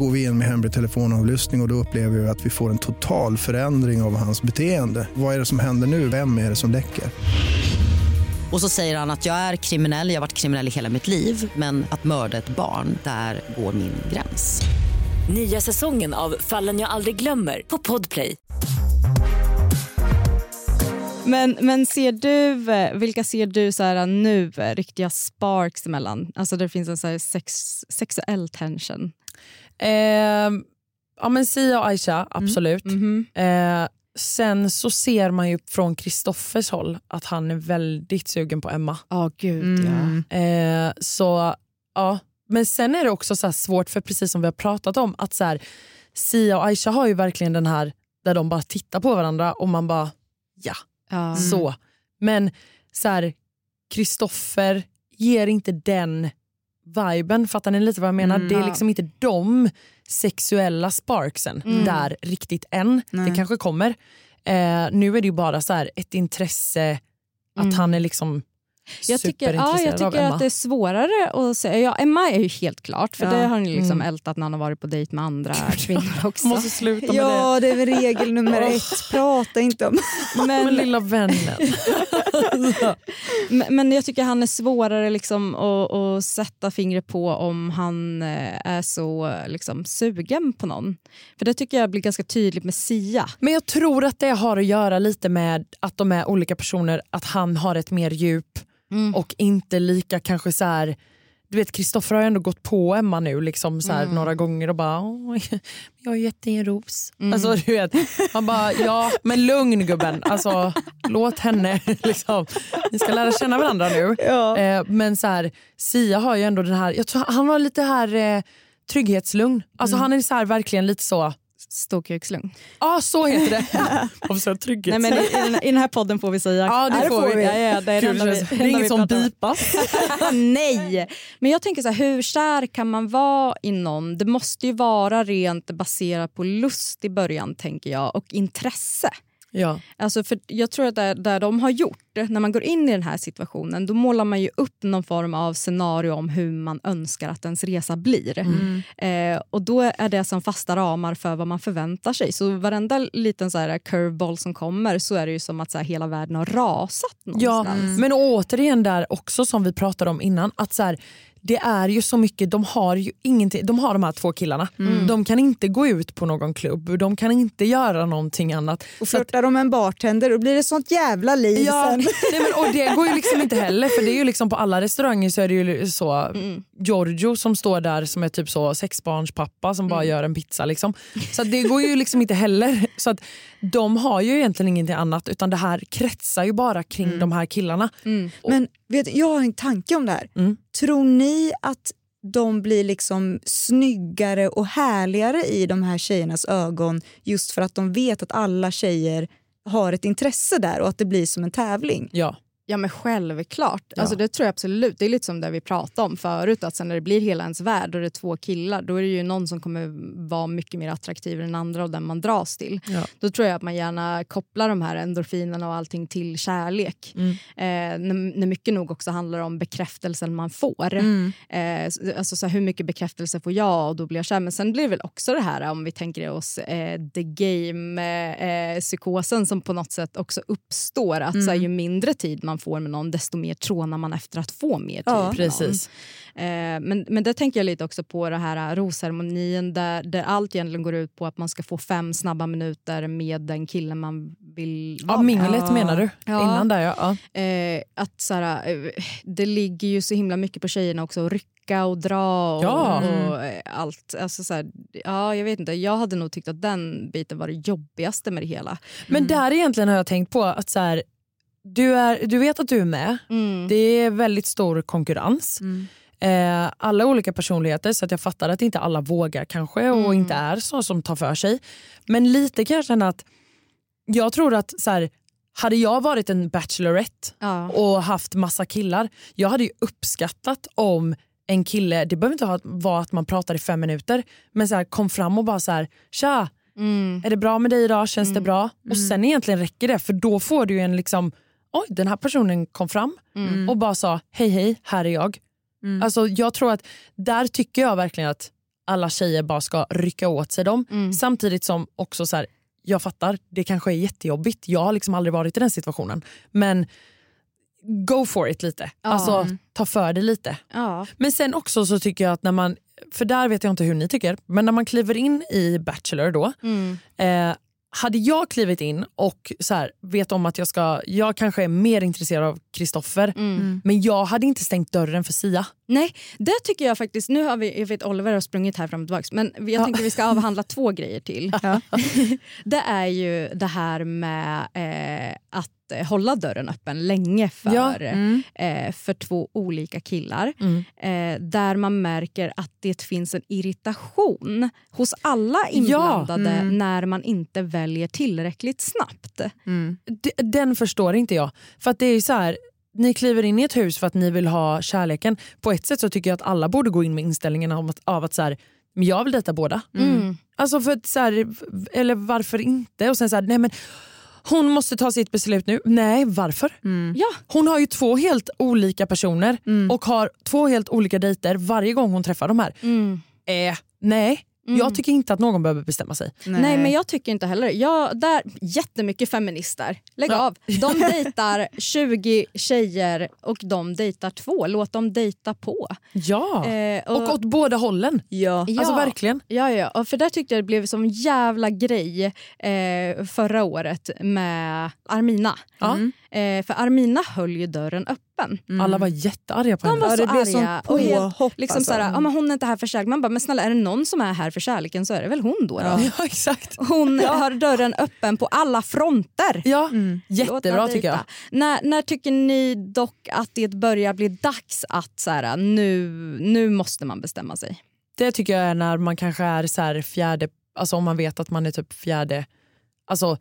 Går vi in med hemlig telefonavlyssning och, och då upplever vi att vi får en total förändring av hans beteende. Vad är det som händer nu? Vem är det som läcker?
Och så säger han att jag är kriminell, jag har varit kriminell i hela mitt liv men att mörda ett barn, där går min gräns.
Nya säsongen av Fallen jag aldrig glömmer på Podplay.
Men, men ser du, eh, vilka ser du så här nu, eh, riktiga sparks emellan? Alltså det finns en så här sex, sexuell tension.
Ehm, ja men Sia och Aisha, absolut.
Mhm.
Eh, sen så ser man ju från Kristoffers håll att han är väldigt sugen på Emma.
Ja, gud
Mm.
ja.
Eh, så ja, Men sen är det också så här svårt, för precis som vi har pratat om, att så här, Sia och Aisha har ju verkligen den här där de bara tittar på varandra och man bara ja,
Ja.
så. Men så här, Kristoffer ger inte den viben, fattar ni lite vad jag menar?
Mm.
Det är liksom inte de sexuella sparksen
Mm.
där riktigt än.
Nej.
Det kanske kommer. Eh, nu är det ju bara så här ett intresse att
Mm.
han är liksom
Jag tycker, ja, jag tycker att det är svårare att säga. Ja, Emma är ju helt klart, för
Ja.
det har ju liksom
Mm.
ältat när han har varit på dejt med andra kvinnor också.
måste sluta med det.
Ja, det är väl regel nummer ett. Prata inte om...
Men
Men,
lilla vännen.
men, men jag tycker han är svårare liksom att, att sätta fingret på om han eh, är så liksom, sugen på någon. För det tycker jag blir ganska tydligt med Sia.
Men jag tror att det har att göra lite med att de är olika personer, att han har ett mer djup
Mm.
och inte lika kanske så här. Du vet Kristoffer har ju ändå gått på Emma nu liksom så här,
Mm.
några gånger och bara "Åh, jag har gett dig en ros.
Mm.
Alltså, du vet, man bara ja men lugn gubben, alltså, låt henne liksom. Ni ska lära känna varandra nu.
Ja.
Eh, men så här, Sia har ju ändå den här, jag tror han har lite här eh, trygghetslugn. Alltså
Mm.
han är så här verkligen lite så,
Stålkukslugn.
ja så heter det. Varför sa jag
Nej, men i, i, den här, I den här podden får vi säga.
Ja, det får vi.
Ja, ja, det är,
Gud,
det vi-
är inget som bipas.
Nej, men jag tänker så här, hur kär kan man vara i någon? Det måste ju vara rent baserat på lust i början tänker jag och intresse.
Ja.
Alltså för jag tror att där, där de har gjort, när man går in i den här situationen, då målar man ju upp någon form av scenario om hur man önskar att ens resa blir. Eh, och då är det som fasta ramar för vad man förväntar sig. Så varenda liten så här curveball som kommer så är det ju som att så här, hela världen har rasat
Ja,
någonstans.
men återigen där också som vi pratade om innan, att så här, det är ju så mycket, de har ju ingenting, de har de här två killarna, de kan inte gå ut på någon klubb, de kan inte göra någonting annat.
Och flörtar de med en bartender då blir det sånt jävla liv
Ja,
sen.
nej men, och det går ju liksom inte heller för det är ju liksom på alla restauranger så är det ju så Giorgio som står där som är typ så sexbarnspappa som bara gör en pizza liksom. Så det går ju liksom inte heller. Så att de har ju egentligen ingenting annat utan det här kretsar ju bara kring de här killarna.
Men vet, jag har en tanke om det här.
Mm.
Tror ni att de blir liksom snyggare och härligare i de här tjejernas ögon just för att de vet att alla tjejer har ett intresse där och att det blir som en tävling?
Ja.
Ja men självklart. Alltså, det tror jag absolut. Det är lite som det vi pratade om förut. Att sen när det blir hela ens värld och det är två killar då är det ju någon som kommer vara mycket mer attraktiv än andra och den man dras till.
Ja.
Då tror jag att man gärna kopplar de här endorfinerna och allting till kärlek.
Mm.
Eh, när, när mycket nog också handlar om bekräftelsen man får.
Mm.
Eh, alltså så här, hur mycket bekräftelse får jag och då blir jag kär. Men sen blir det väl också det här om vi tänker oss eh, the game-psykosen som på något sätt också uppstår. Att så här,
Mm.
ju mindre tid man får med någon desto mer trånar man efter att få mer tid
Ja, precis.
Eh, men, men det tänker jag lite också på det här rosceremonin där, där allt egentligen går ut på att man ska få fem snabba minuter med den killen man vill vara
Ja, minglet
med.
menar du?
Ja.
Innan där ja. ja.
Eh, att så här, eh, det ligger ju så himla mycket på tjejerna också att rycka och dra och,
Ja.
och eh, allt. Alltså så här, ja, jag vet inte, jag hade nog tyckt att den biten var det jobbigaste med det hela.
Men där egentligen har jag tänkt på att så här, du, är, du vet att du är med. Det är väldigt stor konkurrens. Eh, alla olika personligheter så att jag fattar att inte alla vågar kanske och inte är så som tar för sig. Men lite kan jag känna att jag tror att så här, hade jag varit en bachelorette och haft massa killar, jag hade ju uppskattat om en kille, det behöver inte ha- vara att man pratar i fem minuter, men så här, kom fram och bara så här, tja, är det bra med dig idag, känns det bra? Och sen egentligen räcker det för då får du en liksom, oj den här personen kom fram och bara sa hej hej, här är jag. Alltså jag tror att där tycker jag verkligen att alla tjejer bara ska rycka åt sig dem. Samtidigt som också så här, jag fattar, det kanske är jättejobbigt. Jag har liksom aldrig varit i den situationen. Men go for it lite.
Ja.
Alltså ta för dig lite.
Ja.
Men sen också så tycker jag att när man, för där vet jag inte hur ni tycker, men när man kliver in i Bachelor då. Eh, hade jag klivit in och så här, vet om att jag ska, jag kanske är mer intresserad av Kristoffer, men jag hade inte stängt dörren för Sia.
Nej, det tycker jag faktiskt. Nu har vi, jag vet Oliver har sprungit här fram och tillbaka, men jag tänkte vi ska avhandla två grejer till. det är ju det här med eh, att eh, hålla dörren öppen länge för,
Ja.
eh, för två olika killar.
Mm.
Eh, där man märker att det finns en irritation hos alla inblandade
Mm.
när man inte väljer tillräckligt snabbt.
D- Den förstår inte jag. För att det är så här, ni kliver in i ett hus för att ni vill ha kärleken. På ett sätt så tycker jag att alla borde gå in med inställningen av att, av att så här, men jag vill dejta båda.
Mm.
Alltså för att så här, eller varför inte? Och sen så här, nej men hon måste ta sitt beslut nu. Nej, varför?
Ja.
Hon har ju två helt olika personer och har två helt olika dejter varje gång hon träffar de här. Eh, nej, jag tycker inte att någon behöver bestämma sig.
Nej. men jag tycker inte heller Jag, där, Jättemycket feminister. Lägg av. De dejtar 20 tjejer och de dejtar två. Låt dem dejta på.
Ja,
Eh,
och, åt båda hållen.
Ja.
Alltså verkligen.
Ja, ja. Och för där tyckte jag det blev som en jävla grej eh, förra året med Armina.
Ja.
Eh, för Armina höll ju dörren öppen.
Alla var jättearga på
De
henne.
var
Ja,
så
det blev
arga. Och helt,
påhopp,
liksom
alltså.
såhär, ja, men hon är inte här för kärlek. Man bara, men snälla är det någon som är här för kärleken så är det väl hon då. då?
Ja, exakt.
Hon har dörren öppen på alla fronter.
Ja,
Låt
jättebra tycker jag.
När, när tycker ni dock att det börjar bli dags att så här, nu, nu måste man bestämma sig?
Det tycker jag är när man kanske är så fjärde, alltså om man vet att man är typ fjärde, alltså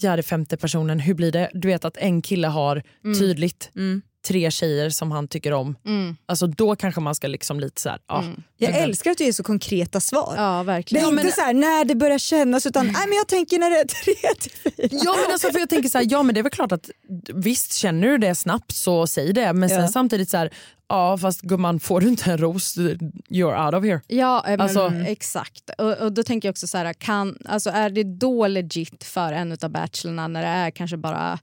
fjärde femte personen. Hur blir det? Du vet att en kille har
Mm.
tydligt tre tjejer som han tycker om. Alltså då kanske man ska liksom lite så här, ja.
Jag älskar att du ger så konkreta svar.
Ja,
Det
verkligen.
är
Ja,
inte
men-
så här när det börjar kännas utan nej, men jag tänker när det är tre till fyra.
Ja men alltså för jag tänker så här, ja men det är väl klart att visst känner du det snabbt så säg det men sen
Ja.
samtidigt så här, ja fast gumman får du inte en ros, you're out of here.
Ja, eh, men,
Alltså-
exakt. Och, och då tänker jag också så här, kan, alltså är det då legit för en av bachelorna när det är kanske bara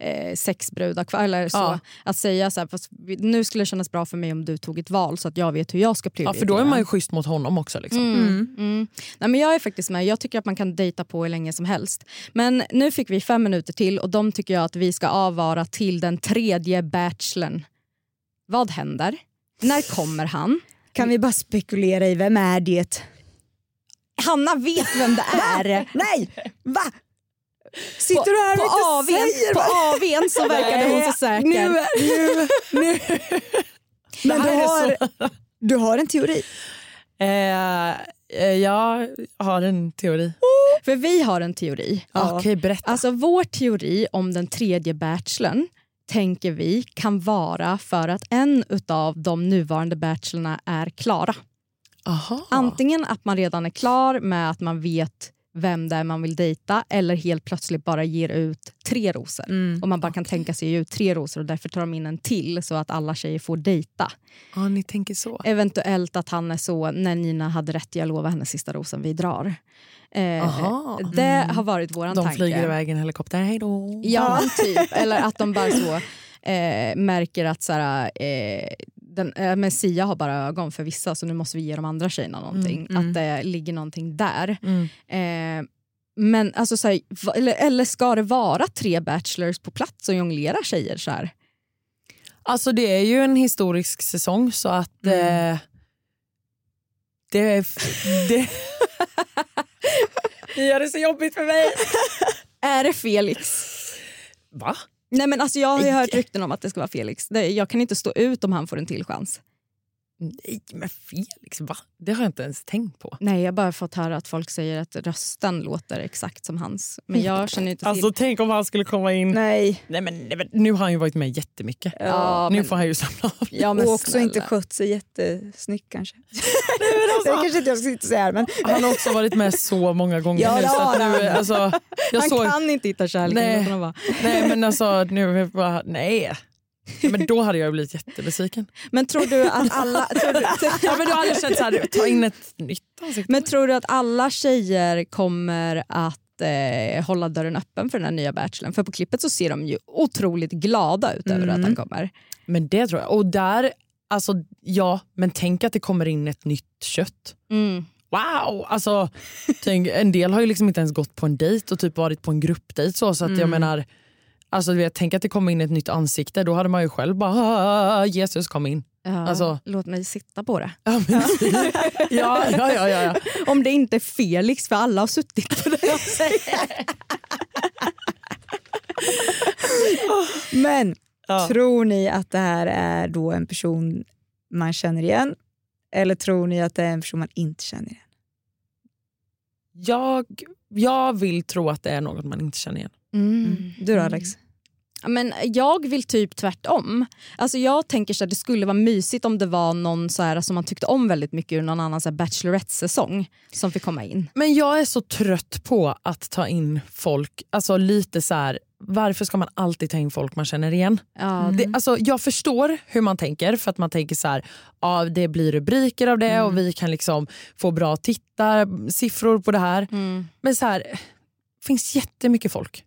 eh, sex brudar kvar eller så,
Ja.
att säga så här, fast nu skulle det kännas bra för mig om du tog ett val så att jag vet hur jag ska
Ja,
prioritera.
för då är man ju schysst mot honom också. Liksom.
Mm. Mm. Nej, men jag är faktiskt med. Jag tycker att man kan dejta på hur länge som helst. Men nu fick vi fem minuter till och de tycker jag att vi ska avvara till den tredje bachelorn. Vad händer? När kommer han?
Kan vi bara spekulera i vem är det?
Hanna vet vem det är.
Nej! Va? Sitter du här
på
och inte
AWn,
säger
på AWn så verkade hon så säker.
Nu, nu, nu. Men du har, du har en teori.
Eh, eh, jag har en teori.
För vi har en teori.
Okej, berätta.
Alltså vår teori om den tredje bachelorn tänker vi kan vara för att en av de nuvarande bachelorna är klara.
Aha.
Antingen att man redan är klar med att man vet vem det är man vill dejta eller helt plötsligt bara ger ut tre rosor.
Mm.
Och man bara kan tänka sig ut tre rosor och därför tar de in en till så att alla tjejer får dejta.
Ja, ni tänker så.
Eventuellt att han är så, när Nina hade rätt, jag lovar henne sista rosen, vi drar. Eh. Det
Mm.
har varit vår
De
tanke.
flyger iväg i en helikopter, hej då.
Ja, typ. Eller att de bara så eh, märker att så här, eh, den, eh, men Sia har bara ögon för vissa så nu måste vi ge de andra tjejerna någonting.
Mm, mm.
Att det ligger någonting där.
Mm.
Eh, men alltså, så här, eller, eller ska det vara tre bachelors på plats och jonglera tjejer så här?
Alltså det är ju en historisk säsong så att
Mm.
eh, det, är det, det gör det så jobbigt för mig.
Är det Felix?
Va?
Nej men alltså jag har hört rykten om att det ska vara Felix. Jag kan inte stå ut om han får en till chans.
Nej men Felix, va? Det har jag inte ens tänkt på.
Nej, jag har bara fått höra att folk säger att rösten låter exakt som hans. Men jag känner ju inte till.
Alltså tänk om han skulle komma in.
Nej.
Nej, men, nej, men, nu har han ju varit med jättemycket.
Ja,
nu
men-
får han ju samla av.
Ja, men
och också
snälla.
inte skött sig jättesnyggt kanske. det kanske inte jag ska säga här, men
Han har också varit med så många gånger
Ja,
nu. Så att nu
han.
alltså, jag
han
såg,
kan inte hitta kärleken.
Nej. nej men alltså nu bara, nej. Ja, Men då hade jag blivit jättebesviken.
Men tror du att alla... Tror du,
Ja, men då hade jag känt så här, ta in ett nytt ansikte.
men tror du att alla tjejer kommer att eh, hålla dörren öppen för den här nya bachelorn? För på klippet så ser de ju otroligt glada ut över
Mm.
att han kommer.
Men det tror jag. Och där, alltså ja, men tänk att det kommer in ett nytt kött.
Mm.
Wow! Alltså, tänk, en del har ju liksom inte ens gått på en dejt och typ varit på en gruppdejt. Så, så att jag
Mm.
menar, alltså, du vet, tänk att det kommer in ett nytt ansikte. Då hade man ju själv bara "Ah, Jesus kom in.
Ja,
Alltså-
Låt mig sitta på det.
Ja, men, ja, ja, ja, ja.
Om det inte är Felix, för alla har suttit på det.
Men tror ni att det här är då en person man känner igen? Eller tror ni att det är en person man inte känner igen?
Jag, jag vill tro att det är något man inte känner igen.
Mm.
Du då Alex?
Ja, Men jag vill typ tvärtom. Alltså jag tänker så att det skulle vara mysigt om det var någon så här, som man tyckte om väldigt mycket ur någon annan här Bachelorette-säsong som fick komma in.
Men jag är så trött på att ta in folk, alltså lite så här. varför ska man alltid ta in folk man känner igen?
Ja,
Det, alltså, jag förstår hur man tänker för att man tänker så här, ja, det blir rubriker av det och vi kan liksom få bra tittarsiffror på det här. Men så här, finns jättemycket folk.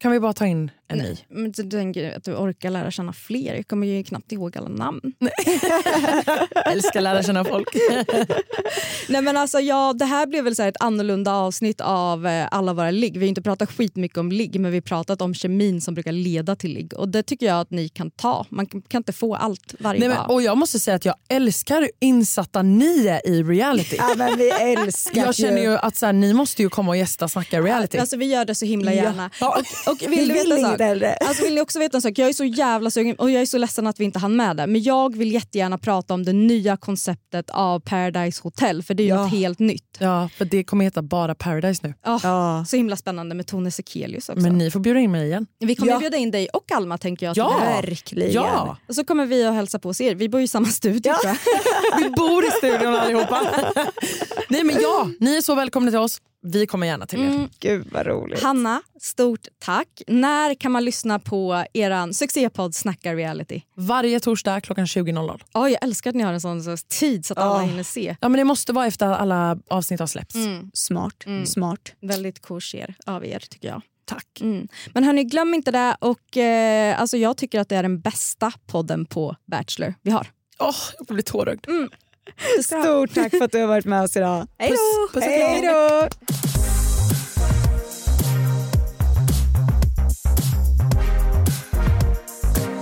Kan vi bara ta in en ny?
Men du tänker att du orkar lära känna fler? Jag kommer ju knappt ihåg alla namn.
Jag älskar lära känna folk.
Nej men alltså ja, Det här blev väl så här ett annorlunda avsnitt av eh, alla våra ligg. Vi har inte pratat skitmycket om ligg men vi har pratat om kemin som brukar leda till ligg. Och det tycker jag att ni kan ta. Man kan kan inte få allt varje
Nej, men,
dag.
och jag måste säga att jag älskar insatta ni är i reality.
Ja, men vi älskar
Jag känner ju att så här, ni måste ju komma och gästa Snacka reality.
Alltså, vi gör det så himla gärna.
Ja.
Och, och vill,
Vi
du
vill
veta sak?
hellre.
Alltså, vill ni också veta en sak? Jag är så jävla sugen och jag är så ledsen att vi inte hann med det. Men jag vill jättegärna prata om det nya konceptet av Paradise Hotel för det är ju
Ja.
något helt nytt.
Ja, för det kommer heta bara Paradise nu.
Ja,
Ja.
Så himla spännande med Tone Sekelius också.
Men ni får bjuda in mig igen.
vi kommer
Ja.
bjuda in dig och Alma tänker jag.
Ja.
Verkligen.
Ja,
Och så kommer vi att hälsa på oss er. Vi bor ju i samma studio jag.
vi bor i studion allihopa. Nej men ja, ni är så välkomna till oss. Vi kommer gärna till er.
Mm.
Gud vad roligt.
Hanna, stort tack. När kan man lyssna på er succépodd Snacka reality?
Varje torsdag klockan 20.00.
Oh, jag älskar att ni har en sån så tid så att alla
Ja.
hinner se.
Ja men det måste vara efter att alla avsnitt har släppts.
Mm.
Smart.
Mm.
Smart.
Väldigt kosher av er tycker jag.
Tack.
Mm. Men hörni, glöm inte det. Och, eh, alltså, jag tycker att det är den bästa podden på Bachelor vi har.
Åh, jag blir tårögd.
Stort tack för att du har varit med oss idag.
Hej då!
Hej då!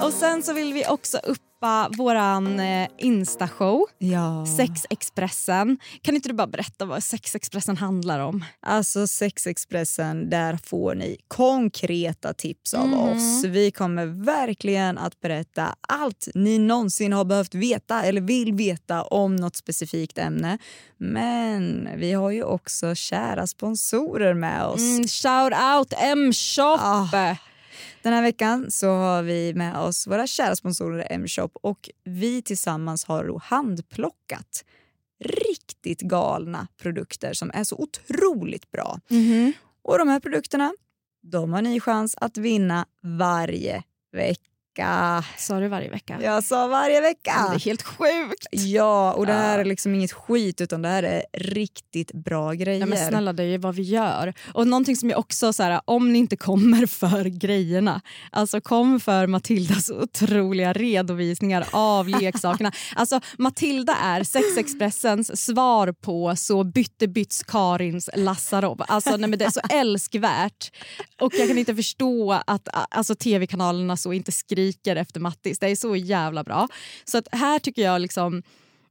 Och sen så vill vi också uppa våran eh, Insta-show.
Ja.
Sexexpressen. Kan inte du bara berätta vad Sexexpressen handlar om?
Alltså Sexexpressen, där får ni konkreta tips av
Mhm.
oss. Vi kommer verkligen att berätta allt ni någonsin har behövt veta eller vill veta om något specifikt ämne. Men vi har ju också kära sponsorer med oss.
Mm, shout out M-shop!
Ah. Den här veckan så har vi med oss våra kära sponsorer M-shop och vi tillsammans har handplockat riktigt galna produkter som är så otroligt bra.
Mhm.
Och de här produkterna, de har ni chans att vinna varje vecka.
Sa du varje vecka?
Jag sa varje vecka.
Det är helt sjukt.
Ja, och det här är liksom inget skit utan det här är riktigt bra grejer.
Ja, men snälla det är ju vad vi gör. Och någonting som jag också, så här, om ni inte kommer för grejerna, alltså kom för Matildas otroliga redovisningar av leksakerna. Alltså Matilda är Sexexpressens svar på Så bytte byts Karins Lassarov. Alltså nej, men det är så älskvärt. Och jag kan inte förstå att alltså, tv-kanalerna så inte skriker efter Mattis. Det är så jävla bra. Så att här tycker jag liksom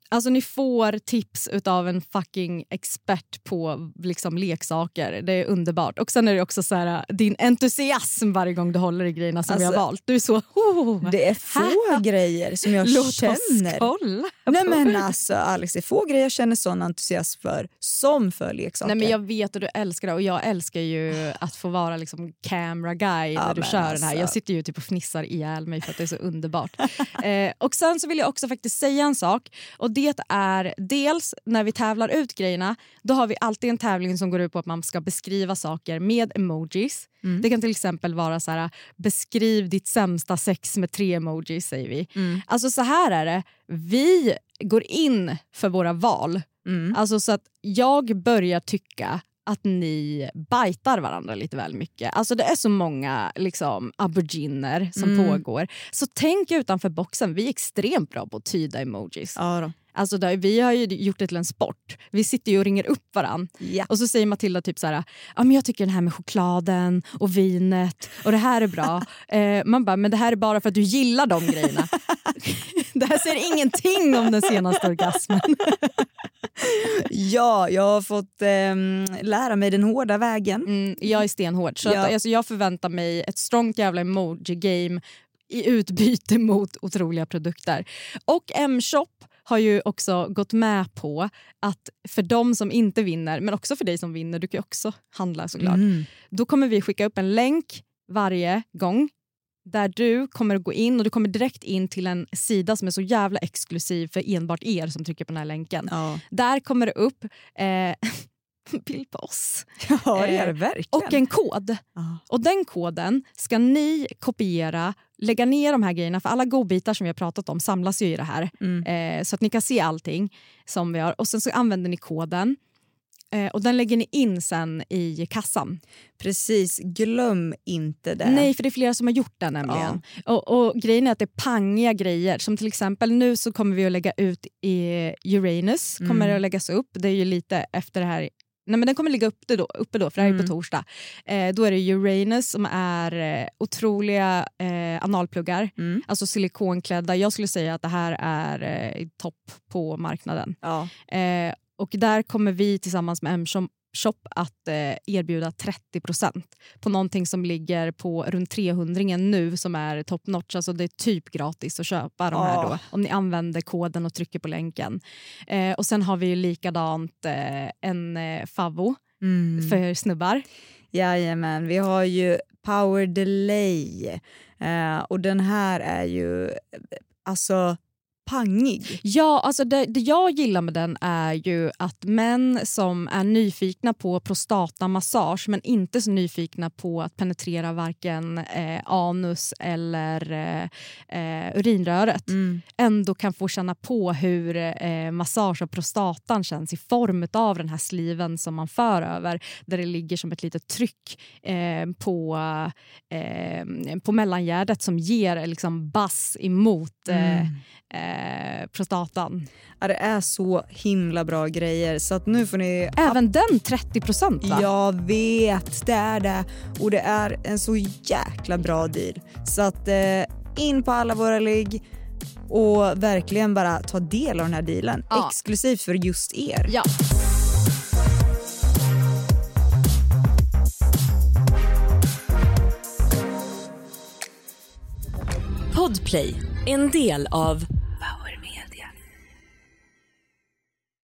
Alltså ni får tips av en fucking expert på liksom, leksaker. Det är underbart. Och sen är det också så här, din entusiasm varje gång du håller i grejerna som vi har
Alltså,
valt. Du är så... Oh,
Det är få grejer som jag
Låt
känner.
oss kolla.
Nej men alltså Alex, det är få grejer jag känner sån entusiasm för som för leksaker.
Nej, men jag vet att du älskar det och jag älskar ju att få vara liksom camera guy
Ja,
när du kör den här.
alltså.
Jag sitter ju typ och fnissar ihjäl mig för att det är så underbart. eh, och sen så vill jag också faktiskt säga en sak och det är dels när vi tävlar ut grejerna då har vi alltid en tävling som går ut på att man ska beskriva saker med emojis.
Mm.
Det kan till exempel vara så här beskriv ditt sämsta sex med tre emojis säger vi.
Mm.
Alltså så här är det, vi går in för våra val.
Mm.
Alltså så att jag börjar tycka att ni bajtar varandra lite väl mycket. Alltså det är så många liksom, auberginer som
Mm.
pågår. Så tänk utanför boxen. Vi är extremt bra på att tyda emojis.
Ja då.
Alltså där, vi har ju gjort det till en sport. Vi sitter ju och ringer upp varann.
Ja.
Och så säger Matilda typ så här, ja, men jag tycker den här med chokladen och vinet och det här är bra. Eh, man bara, men det här är bara för att du gillar de grejerna. det här säger ingenting om den senaste orgasmen.
Ja, jag har fått ehm, lära mig den hårda vägen.
Mm, jag är stenhård. Så
Ja.
att, alltså, jag förväntar mig ett strongt jävla emoji-game i utbyte mot otroliga produkter. Och M-shop har ju också gått med på att för de som inte vinner, men också för dig som vinner, du kan ju också handla såklart.
Mm.
Då kommer vi skicka upp en länk varje gång där du kommer gå in och du kommer direkt in till en sida som är så jävla exklusiv för enbart er som trycker på den här länken.
Ja.
Där kommer det upp eh, bild på oss.
ja, det är det
Eh,
verkligen.
Och en kod.
Ja.
Och den koden ska ni kopiera, lägga ner de här grejerna, för alla godbitar som vi har pratat om samlas ju i det här.
Mm.
Eh, så att ni kan se allting som vi har. Och sen så använder ni koden. Eh, och den lägger ni in sen i kassan.
Precis, glöm inte det.
Nej, för det är flera som har gjort det nämligen. Och, och grejen är att det är pangiga grejer. Som till exempel nu så kommer vi att lägga ut i Uranus. Kommer
Mm.
det att läggas upp. Det är ju lite efter det här Nej, men den kommer ligga uppe då, uppe då för det här är
Mm.
på torsdag. Eh, då är det Uranus som är eh, otroliga eh, analpluggar.
Mm.
Alltså silikonklädda. Jag skulle säga att det här är eh, topp på marknaden.
Ja.
Eh, och där kommer vi tillsammans med M-shop Shop att eh, erbjuda 30% på någonting som ligger på runt 300 nu som är top notch. Alltså det är typ gratis att köpa de här då
Ah.
om ni använder koden och trycker på länken. Eh, och sen har vi ju likadant eh, en eh, favvo
Mm.
för snubbar.
Jajamän, vi har ju power delay. Eh, och den här är ju alltså pangig.
Ja, alltså det, det jag gillar med den är ju att män som är nyfikna på prostatamassage men inte så nyfikna på att penetrera varken eh, anus eller eh, eh, urinröret
Mm.
ändå kan få känna på hur eh, massage av prostatan känns i form av den här sliven som man för över där det ligger som ett litet tryck eh, på, eh, på mellangärdet som ger liksom bass emot
Mm.
Eh, prostatan.
Ja, det är så himla bra grejer så att nu får ni...
Även den 30 procent va?
Jag vet, det är det. Och det är en så jäkla bra deal. Så att eh, in på alla våra ligg och verkligen bara ta del av den här dealen.
Ja.
Exklusivt för just er.
Ja.
Podplay, en del av